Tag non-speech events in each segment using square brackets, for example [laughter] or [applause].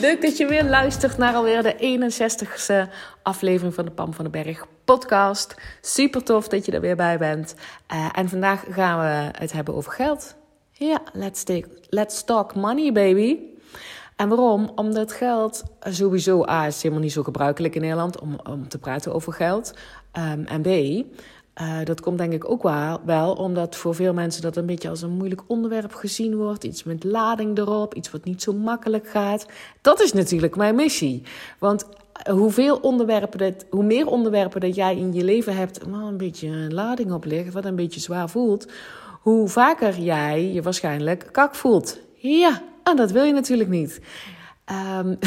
Leuk dat je weer luistert naar alweer de 61ste aflevering van de Pam van den Berg podcast. Super tof dat je er weer bij bent. Uh, en vandaag gaan we het hebben over geld. Ja, let's, let's talk money, baby. En waarom? Omdat geld sowieso A is helemaal niet zo gebruikelijk in Nederland om, om te praten over geld. Um, en B, uh, dat komt denk ik ook wel, wel omdat voor veel mensen dat een beetje als een moeilijk onderwerp gezien wordt. Iets met lading erop, iets wat niet zo makkelijk gaat. Dat is natuurlijk mijn missie. Want hoeveel onderwerpen dat, hoe meer onderwerpen dat jij in je leven hebt, waar een beetje een lading op ligt, wat een beetje zwaar voelt, hoe vaker jij je waarschijnlijk kak voelt. Ja, en dat wil je natuurlijk niet. Um,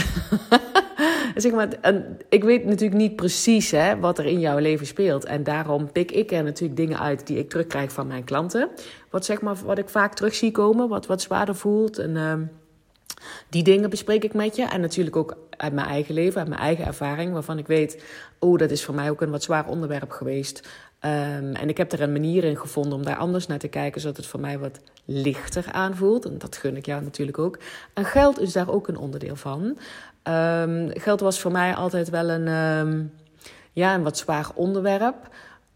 [laughs] zeg maar, en ik weet natuurlijk niet precies hè, wat er in jouw leven speelt. En daarom pik ik er natuurlijk dingen uit die ik terugkrijg van mijn klanten. Wat, zeg maar, wat ik vaak terug zie komen, wat, wat zwaarder voelt. En um, die dingen bespreek ik met je. En natuurlijk ook uit mijn eigen leven, uit mijn eigen ervaring. Waarvan ik weet, oh, dat is voor mij ook een wat zwaar onderwerp geweest. Um, en ik heb er een manier in gevonden om daar anders naar te kijken, zodat het voor mij wat lichter aanvoelt. En dat gun ik jou natuurlijk ook. En geld is daar ook een onderdeel van. Um, geld was voor mij altijd wel een, um, ja, een wat zwaar onderwerp.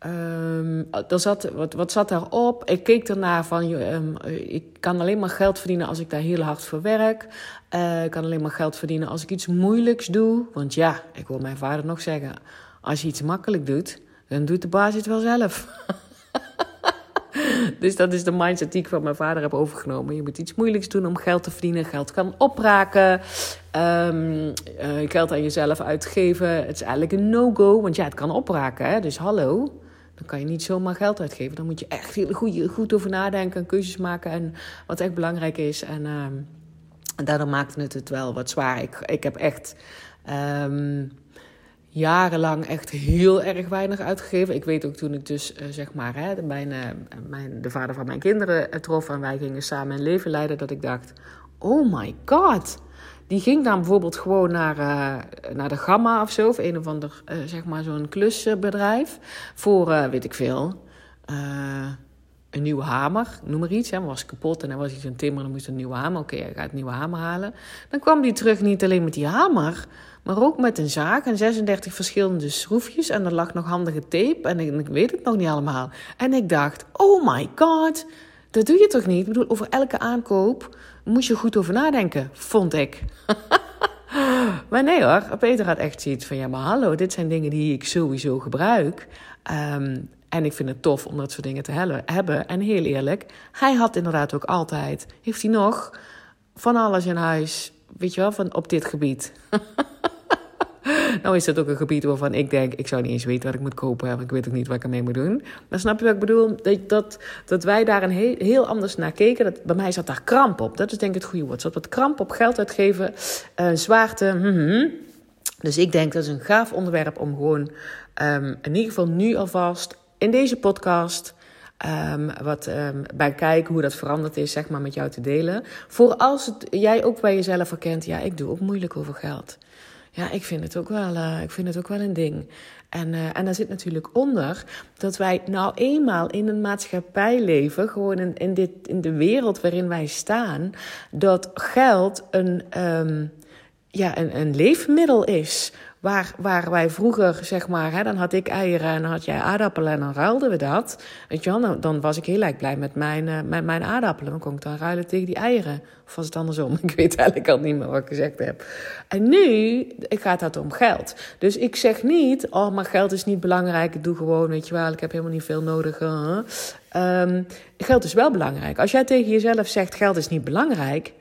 Um, er zat, wat, wat zat daarop? Ik keek ernaar van, um, ik kan alleen maar geld verdienen als ik daar heel hard voor werk. Uh, ik kan alleen maar geld verdienen als ik iets moeilijks doe. Want ja, ik hoor mijn vader nog zeggen, als je iets makkelijk doet, dan doet de baas het wel zelf. [laughs] dus dat is de mindset die ik van mijn vader heb overgenomen. Je moet iets moeilijks doen om geld te verdienen. Geld kan opraken. Um, geld aan jezelf uitgeven. Het is eigenlijk een no-go. Want ja, het kan opraken. Hè? Dus hallo. Dan kan je niet zomaar geld uitgeven. Dan moet je echt heel goed, goed over nadenken en keuzes maken. En wat echt belangrijk is. En, uh, en daardoor maakte het het wel wat zwaar. Ik, ik heb echt. Um, jarenlang echt heel erg weinig uitgegeven. Ik weet ook toen ik dus, uh, zeg maar, hè, mijn, uh, mijn, de vader van mijn kinderen trof en wij gingen samen een leven leiden, dat ik dacht: oh my god. Die ging dan bijvoorbeeld gewoon naar, naar de Gamma of zo, of een of ander, zeg maar, zo'n klusbedrijf. Voor, weet ik veel, een nieuwe hamer, noem maar iets. Hè, was kapot en hij was iets aan timmer, dan moest een nieuwe hamer. Oké, hij gaat een nieuwe hamer halen. Dan kwam hij terug niet alleen met die hamer, maar ook met een zaag en 36 verschillende schroefjes. En er lag nog handige tape en ik, weet het nog niet allemaal. En ik dacht, oh my god, dat doe je toch niet? Ik bedoel, over elke aankoop moest je goed over nadenken, vond ik. [laughs] maar nee hoor, Peter had echt zoiets van, ja maar hallo, dit zijn dingen die ik sowieso gebruik. Um, en ik vind het tof om dat soort dingen te hebben. En heel eerlijk, hij had inderdaad ook altijd, heeft hij nog, van alles in huis, weet je wel, van op dit gebied. [laughs] nou is dat ook een gebied waarvan ik denk, ik zou niet eens weten wat ik moet kopen. Ik weet ook niet wat ik ermee moet doen. Maar snap je wat ik bedoel? Dat, dat, dat wij daar een heel, anders naar keken. Dat, bij mij zat daar kramp op. Dat is denk ik het goede woord. Zat wat kramp op geld uitgeven, uh, zwaarte. Mm-hmm. Dus ik denk dat is een gaaf onderwerp om gewoon um, in ieder geval nu alvast in deze podcast Um, wat um, bij kijken hoe dat veranderd is, zeg maar, met jou te delen. Voor als jij ook bij jezelf herkent, ja, ik doe ook moeilijk over geld. Ja, ik vind het ook wel, uh, ik vind het ook wel een ding. En, uh, en daar zit natuurlijk onder dat wij nou eenmaal in een maatschappij leven, gewoon in, dit, in de wereld waarin wij staan, dat geld een, um, ja, een, een leefmiddel is. Waar, waar wij vroeger, zeg maar, hè, dan had ik eieren en dan had jij aardappelen en dan ruilden we dat. Weet je wel, dan, was ik heel erg blij met mijn, uh, met mijn aardappelen. Dan kon ik dan ruilen tegen die eieren. Of was het andersom? [laughs] Ik weet eigenlijk al niet meer wat ik gezegd heb. En nu gaat het om geld. Dus ik zeg niet, oh, maar geld is niet belangrijk. Ik doe gewoon, weet je wel, ik heb helemaal niet veel nodig. Um, geld is wel belangrijk. Als jij tegen jezelf zegt, geld is niet belangrijk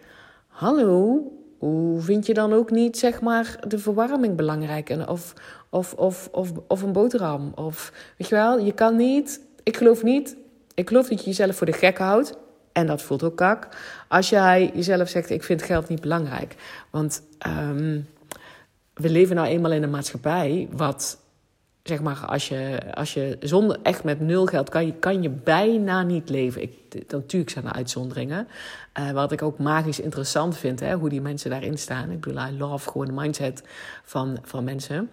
hallo, hoe vind je dan ook niet zeg maar de verwarming belangrijk? Of, of, of, of, of een boterham? Of weet je wel, je kan niet, ik geloof niet, ik geloof dat je jezelf voor de gek houdt. En dat voelt ook kak. Als jij jezelf zegt, ik vind geld niet belangrijk. Want um, we leven nou eenmaal in een maatschappij wat zeg maar, als je, als je zonder echt met nul geld kan je, kan je bijna niet leven. Ik, natuurlijk zijn er uitzonderingen. Uh, wat ik ook magisch interessant vind, hè, hoe die mensen daarin staan. Ik bedoel, I love gewoon de mindset van, van mensen.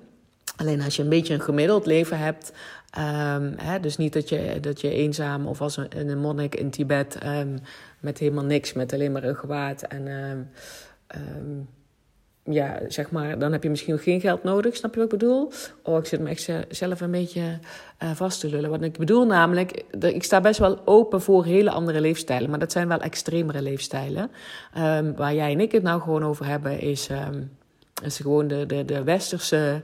Alleen als je een beetje een gemiddeld leven hebt. Um, hè, dus niet dat je, dat je eenzaam of als een, monnik in Tibet um, met helemaal niks, met alleen maar een gewaad en. Um, ja, zeg maar, dan heb je misschien geen geld nodig, snap je wat ik bedoel? Oh, ik zit me echt zelf een beetje uh, vast te lullen. Wat ik bedoel namelijk, ik sta best wel open voor hele andere leefstijlen, maar dat zijn wel extremere leefstijlen. Um, waar jij en ik het nou gewoon over hebben, is, um, is gewoon de, de, de westerse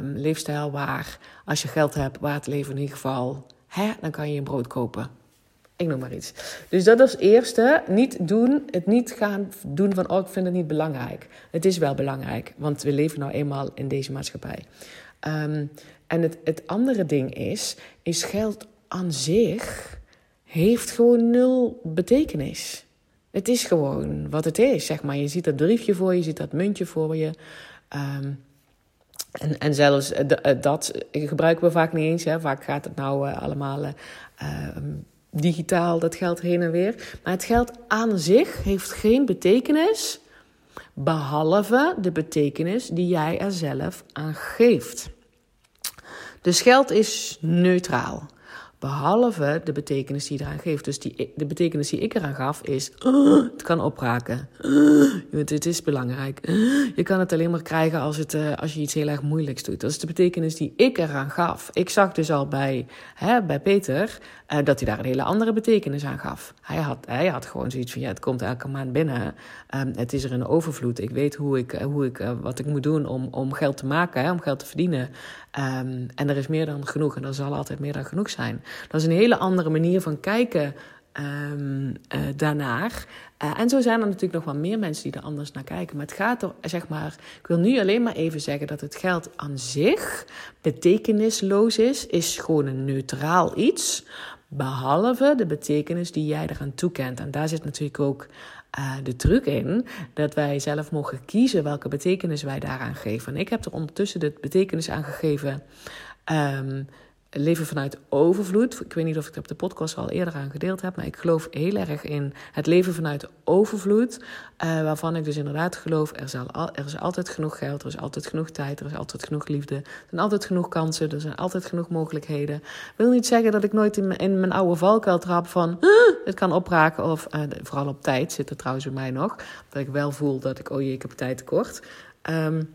um, leefstijl waar als je geld hebt, waar het leven in ieder geval, hè, dan kan je een brood kopen. Ik noem maar iets. Dus dat als eerste. Niet doen, het niet gaan doen van, oh, ik vind het niet belangrijk. Het is wel belangrijk, want we leven nou eenmaal in deze maatschappij. Um, en het, het andere ding is, is geld aan zich heeft gewoon nul betekenis. Het is gewoon wat het is, zeg maar. Je ziet dat briefje voor je, je ziet dat muntje voor je. Um, en, en zelfs dat gebruiken we vaak niet eens. Hè. Vaak gaat het nou uh, allemaal... Uh, digitaal dat geld heen en weer. Maar het geld aan zich heeft geen betekenis, behalve de betekenis die jij er zelf aan geeft. Dus geld is neutraal. Behalve de betekenis die je eraan geeft. Dus die, de betekenis die ik eraan gaf is: uh, het kan opraken. Uh, het is belangrijk. je kan het alleen maar krijgen als, het, uh, als je iets heel erg moeilijks doet. Dat is de betekenis die ik eraan gaf. Ik zag dus al bij, hè, bij Peter dat hij daar een hele andere betekenis aan gaf. Hij had, hij had gewoon zoiets van: ja, het komt elke maand binnen. Um, het is er een overvloed. Ik weet hoe ik, hoe ik, wat ik moet doen om, om geld te maken, hè, om geld te verdienen. Um, en er is meer dan genoeg en er zal altijd meer dan genoeg zijn. Dat is een hele andere manier van kijken um, uh, daarnaar. En zo zijn er natuurlijk nog wel meer mensen die er anders naar kijken. Maar het gaat er, zeg maar, ik wil nu alleen maar even zeggen dat het geld aan zich betekenisloos is, is gewoon een neutraal iets. Behalve de betekenis die jij eraan toekent. En daar zit natuurlijk ook uh, de truc in dat wij zelf mogen kiezen welke betekenis wij daaraan geven. En ik heb er ondertussen de betekenis aan gegeven. Um, leven vanuit overvloed. Ik weet niet of ik het op de podcast al eerder aan gedeeld heb, maar ik geloof heel erg in het leven vanuit overvloed. Uh, waarvan ik dus inderdaad geloof, er, zal er is altijd genoeg geld, er is altijd genoeg tijd, er is altijd genoeg liefde. Er zijn altijd genoeg kansen, er zijn altijd genoeg mogelijkheden. Wil niet zeggen dat ik nooit in mijn, oude valkuil trap van het kan opraken. Of uh, vooral op tijd zit er trouwens bij mij nog. Dat ik wel voel dat ik, oh jee, ik heb tijd tekort. Um,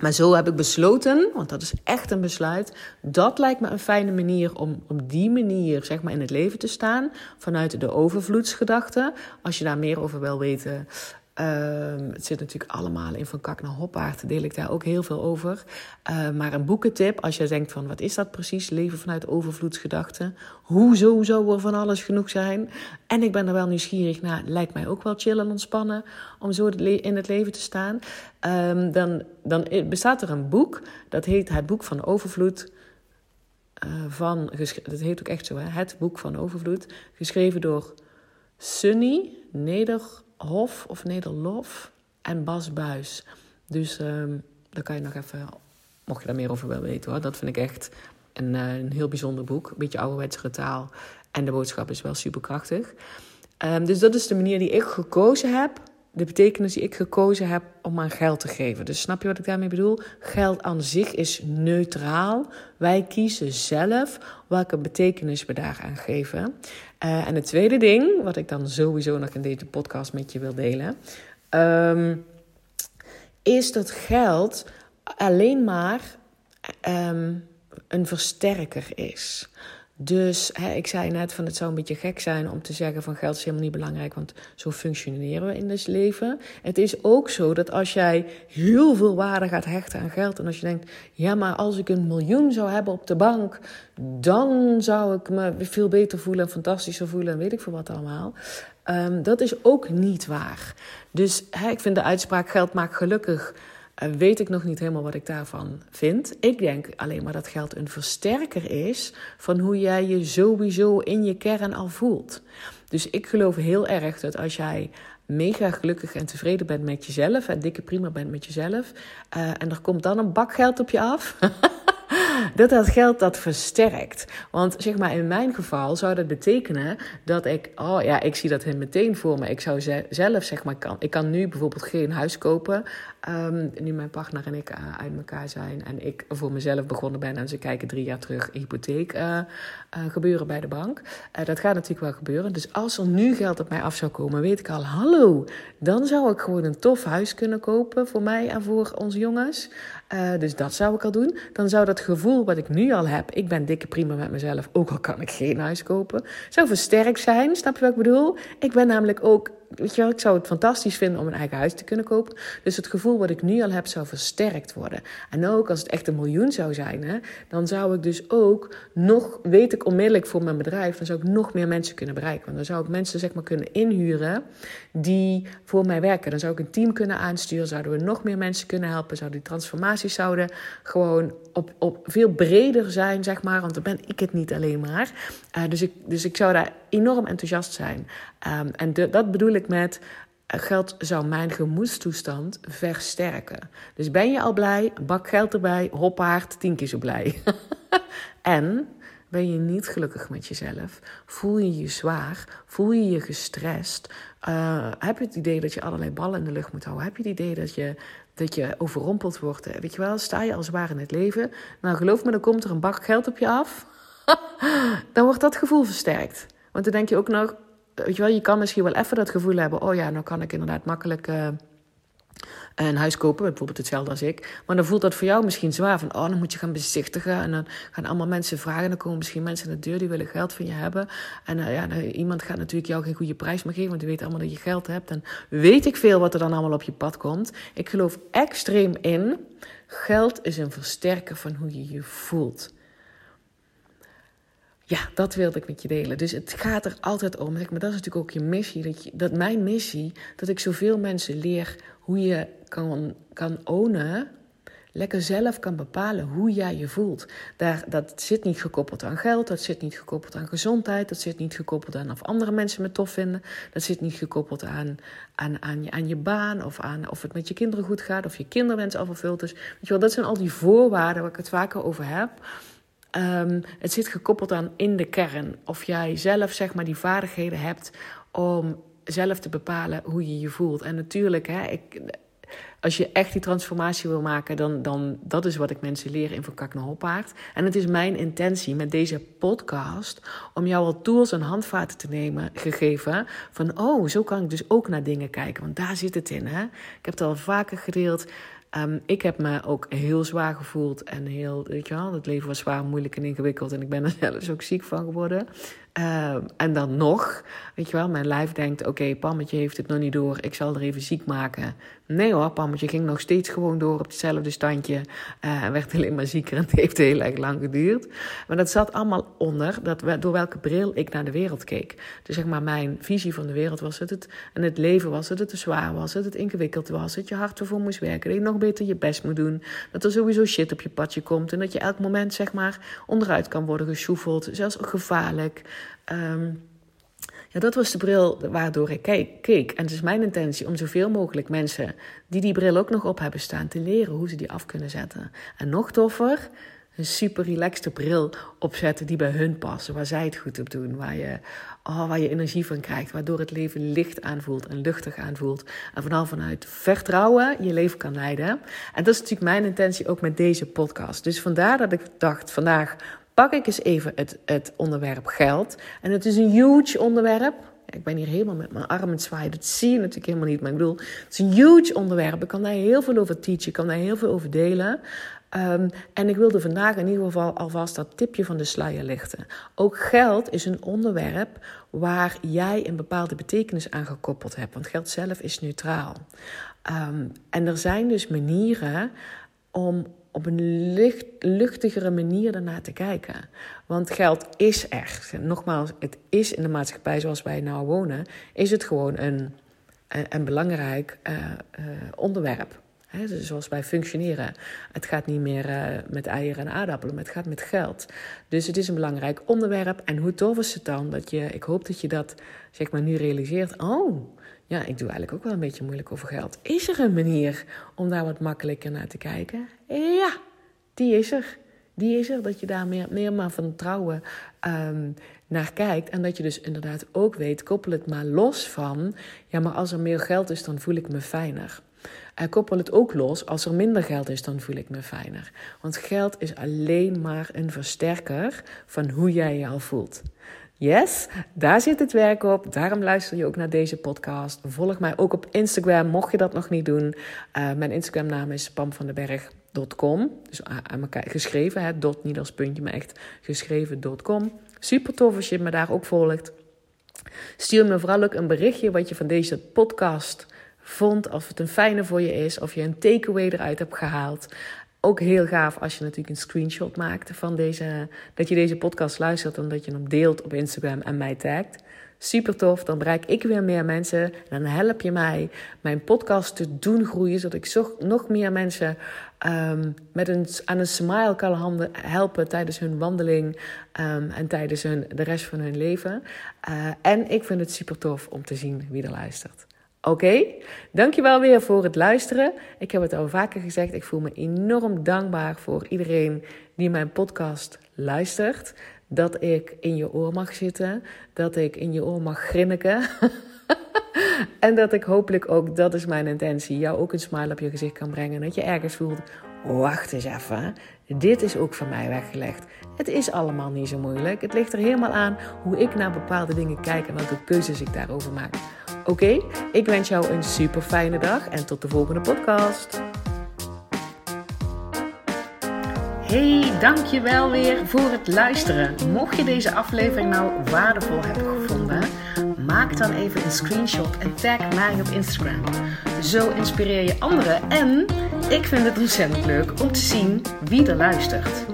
maar zo heb ik besloten, want dat is echt een besluit. Dat lijkt me een fijne manier om op die manier zeg maar, in het leven te staan. Vanuit de overvloedsgedachte. Als je daar meer over wil weten, Uh, het zit natuurlijk allemaal in Van Kak naar Hoppaard. Deel ik daar ook heel veel over. Uh, maar een boekentip, als je denkt van wat is dat precies? Leven vanuit overvloedsgedachten. Hoezo zou er van alles genoeg zijn? En ik ben er wel nieuwsgierig naar. Lijkt mij ook wel chill en ontspannen om zo in het leven te staan. Um, dan, dan bestaat er een boek. Dat heet Het Boek van Overvloed. Uh, van, dat heet ook echt zo, hè? Het Boek van Overvloed. Geschreven door Sunny Neder Hof of Nederlof en Bas Buis. Dus um, daar kan je nog even, mocht je daar meer over willen weten hoor. Dat vind ik echt een, uh, een heel bijzonder boek. Een beetje ouderwetse taal. En de boodschap is wel super krachtig. Um, dus dat is de manier die ik gekozen heb. De betekenis die ik gekozen heb om aan geld te geven. Dus snap je wat ik daarmee bedoel? Geld aan zich is neutraal. Wij kiezen zelf welke betekenis we daaraan geven. Uh, en het tweede ding, wat ik dan sowieso nog in deze podcast met je wil delen, um, is dat geld alleen maar um, een versterker is. Dus hè, ik zei net van het zou een beetje gek zijn om te zeggen van geld is helemaal niet belangrijk, want zo functioneren we in het leven. Het is ook zo dat als jij heel veel waarde gaat hechten aan geld en als je denkt, ja maar als ik een miljoen zou hebben op de bank, dan zou ik me veel beter voelen en fantastischer voelen en weet ik veel wat allemaal. Um, dat is ook niet waar. Dus hè, ik vind de uitspraak geld maakt gelukkig weet ik nog niet helemaal wat ik daarvan vind. Ik denk alleen maar dat geld een versterker is van hoe jij je sowieso in je kern al voelt. Dus ik geloof heel erg dat als jij mega gelukkig en tevreden bent met jezelf en dikke prima bent met jezelf uh, en er komt dan een bak geld op je af. [laughs] dat dat geld dat versterkt. Want zeg maar, in mijn geval zou dat betekenen dat ik, oh ja, ik zie dat meteen voor me. Ik zou zelf, zeg maar, kan, ik kan nu bijvoorbeeld geen huis kopen. Um, nu mijn partner en ik uh, uit elkaar zijn en ik voor mezelf begonnen ben en ze kijken drie jaar terug hypotheek uh, uh, gebeuren bij de bank. dat gaat natuurlijk wel gebeuren. Dus als er nu geld op mij af zou komen, weet ik al, hallo, dan zou ik gewoon een tof huis kunnen kopen voor mij en voor onze jongens. dus dat zou ik al doen. Dan zou dat gevoel wat ik nu al heb, ik ben dikke prima met mezelf, ook al kan ik geen huis kopen, zou versterkt zijn. Snap je wat ik bedoel? Ik ben namelijk ook weet je wel, ik zou het fantastisch vinden om een eigen huis te kunnen kopen. Dus het gevoel wat ik nu al heb zou versterkt worden. En ook als het echt een miljoen zou zijn, hè, dan zou ik dus ook nog, weet ik onmiddellijk voor mijn bedrijf, dan zou ik nog meer mensen kunnen bereiken. Want dan zou ik mensen zeg maar kunnen inhuren die voor mij werken. Dan zou ik een team kunnen aansturen, zouden we nog meer mensen kunnen helpen, zouden die transformaties zouden gewoon op, op veel breder zijn, zeg maar. Want dan ben ik het niet alleen maar. Uh, dus, ik, dus ik zou daar enorm enthousiast zijn. Um, en dat bedoel ik met eh, geld zou mijn gemoedstoestand versterken. Dus ben je al blij, bak geld erbij, hoppaard, tien keer zo blij. [laughs] en ben je niet gelukkig met jezelf, voel je je zwaar, voel je je gestrest, uh, heb je het idee dat je allerlei ballen in de lucht moet houden, heb je het idee dat je, dat je overrompeld wordt, weet je wel, sta je al zwaar in het leven, nou geloof me, dan komt er een bak geld op je af, [laughs] dan wordt dat gevoel versterkt. Want dan denk je ook nog, weet je wel, je kan misschien wel even dat gevoel hebben: oh ja, nou kan ik inderdaad makkelijk. Uh, een huis kopen, bijvoorbeeld hetzelfde als ik. Maar dan voelt dat voor jou misschien zwaar. Van, oh, dan moet je gaan bezichtigen. En dan gaan allemaal mensen vragen. Dan komen misschien mensen aan de deur die willen geld van je hebben. En uh, ja, iemand gaat natuurlijk jou geen goede prijs meer geven. Want die weet allemaal dat je geld hebt. En weet ik veel wat er dan allemaal op je pad komt. Ik geloof extreem in. Geld is een versterker van hoe je je voelt. Ja, dat wilde ik met je delen. Dus het gaat er altijd om. Maar dat is natuurlijk ook je missie. Dat, je, dat mijn missie, dat ik zoveel mensen leer hoe je kan, kan ownen. Lekker zelf kan bepalen hoe jij je voelt. Daar, dat zit niet gekoppeld aan geld, dat zit niet gekoppeld aan gezondheid, dat zit niet gekoppeld aan of andere mensen me tof vinden, dat zit niet gekoppeld aan, aan, aan, je, aan je baan of aan of het met je kinderen goed gaat of je kinderwens al vervuld is. Weet je wel, dat zijn al die voorwaarden waar ik het vaker over heb. Um, het zit gekoppeld aan in de kern. Of jij zelf zeg maar die vaardigheden hebt om zelf te bepalen hoe je je voelt. En natuurlijk, hè, ik, als je echt die transformatie wil maken, dan, dan dat is wat ik mensen leer in Van Kak. En het is mijn intentie met deze podcast om jou al tools en handvaten te nemen, gegeven. Van, oh, zo kan ik dus ook naar dingen kijken. Want daar zit het in, hè. Ik heb het al vaker gedeeld. Um, ik heb me ook heel zwaar gevoeld en heel, weet je wel, het leven was zwaar, moeilijk en ingewikkeld. En ik ben er [laughs] zelfs ook ziek van geworden. Uh, en dan nog, weet je wel, mijn lijf denkt: oké, Pammetje heeft het nog niet door, ik zal er even ziek maken. Nee hoor, Pammetje ging nog steeds gewoon door op hetzelfde standje. Uh, en werd alleen maar zieker en het heeft heel erg lang geduurd. Maar dat zat allemaal onder dat, door welke bril ik naar de wereld keek. Dus zeg maar, mijn visie van de wereld was het, het en het leven was het, het te zwaar was, het het ingewikkeld was, dat je hard ervoor moest werken, dat je nog beter je best moet doen, dat er sowieso shit op je padje komt en dat je elk moment zeg maar onderuit kan worden geschoefeld, zelfs gevaarlijk. Um, ja, dat was de bril waardoor ik keek. En het is mijn intentie om zoveel mogelijk mensen die die bril ook nog op hebben staan te leren hoe ze die af kunnen zetten. En nog toffer, een super relaxte bril opzetten die bij hun passen, waar zij het goed op doen, waar je, oh, waar je energie van krijgt, waardoor het leven licht aanvoelt en luchtig aanvoelt. En vooral vanuit vertrouwen je leven kan leiden. En dat is natuurlijk mijn intentie ook met deze podcast. Dus vandaar dat ik dacht, vandaag pak ik eens even het, het onderwerp geld. En het is een huge onderwerp. Ik ben hier helemaal met mijn armen zwaaien. Dat zie je natuurlijk helemaal niet. Maar ik bedoel, het is een huge onderwerp. Ik kan daar heel veel over teachen. Ik kan daar heel veel over delen. Ehm, en ik wilde vandaag in ieder geval alvast dat tipje van de sluier lichten. Ook geld is een onderwerp waar jij een bepaalde betekenis aan gekoppeld hebt. Want geld zelf is neutraal. Ehm, en er zijn dus manieren om op een lucht, luchtigere manier ernaar te kijken. Want geld is echt. Nogmaals, het is in de maatschappij zoals wij nou wonen, is het gewoon een, belangrijk uh, uh, onderwerp. Dus zoals wij functioneren. Het gaat niet meer uh, met eieren en aardappelen, maar het gaat met geld. Dus het is een belangrijk onderwerp. En hoe tof is het dan dat je, ik hoop dat je dat zeg maar nu realiseert. Oh, ja, ik doe eigenlijk ook wel een beetje moeilijk over geld. Is er een manier om daar wat makkelijker naar te kijken? Ja, die is er. Die is er, dat je daar meer, meer maar van trouwen um, naar kijkt. En dat je dus inderdaad ook weet, koppel het maar los van... ja, maar als er meer geld is, dan voel ik me fijner. En koppel het ook los, als er minder geld is, dan voel ik me fijner. Want geld is alleen maar een versterker van hoe jij je al voelt. Yes, daar zit het werk op. Daarom luister je ook naar deze podcast. Volg mij ook op Instagram, mocht je dat nog niet doen. Uh, mijn Instagram-naam is pamvandenberg.com. Dus aan elkaar geschreven, dot niet als puntje, maar echt geschreven.com. Super tof als je me daar ook volgt. Stuur me vooral ook een berichtje wat je van deze podcast vond. Of het een fijne voor je is. Of je een takeaway eruit hebt gehaald ook heel gaaf als je natuurlijk een screenshot maakt van deze, dat je deze podcast luistert en dat je hem deelt op Instagram en mij tagt. Super tof, dan bereik ik weer meer mensen en dan help je mij mijn podcast te doen groeien, zodat ik nog meer mensen um, met een, aan een smile kan helpen tijdens hun wandeling um, en tijdens hun, de rest van hun leven. Uh, en ik vind het super tof om te zien wie er luistert. Oké, dankjewel weer voor het luisteren. Ik heb het al vaker gezegd, ik voel me enorm dankbaar voor iedereen die mijn podcast luistert. Dat ik in je oor mag zitten, dat ik in je oor mag grinniken. [laughs] en dat ik hopelijk ook, dat is mijn intentie, jou ook een smile op je gezicht kan brengen. Dat je ergens voelt, wacht eens even, dit is ook voor mij weggelegd. Het is allemaal niet zo moeilijk. Het ligt er helemaal aan hoe ik naar bepaalde dingen kijk en welke keuzes ik daarover maak. Oké, ik wens jou een super fijne dag en tot de volgende podcast. Hey, dankjewel weer voor het luisteren. Mocht je deze aflevering nou waardevol hebben gevonden, maak dan even een screenshot en tag mij op Instagram. Zo inspireer je anderen en ik vind het ontzettend leuk om te zien wie er luistert.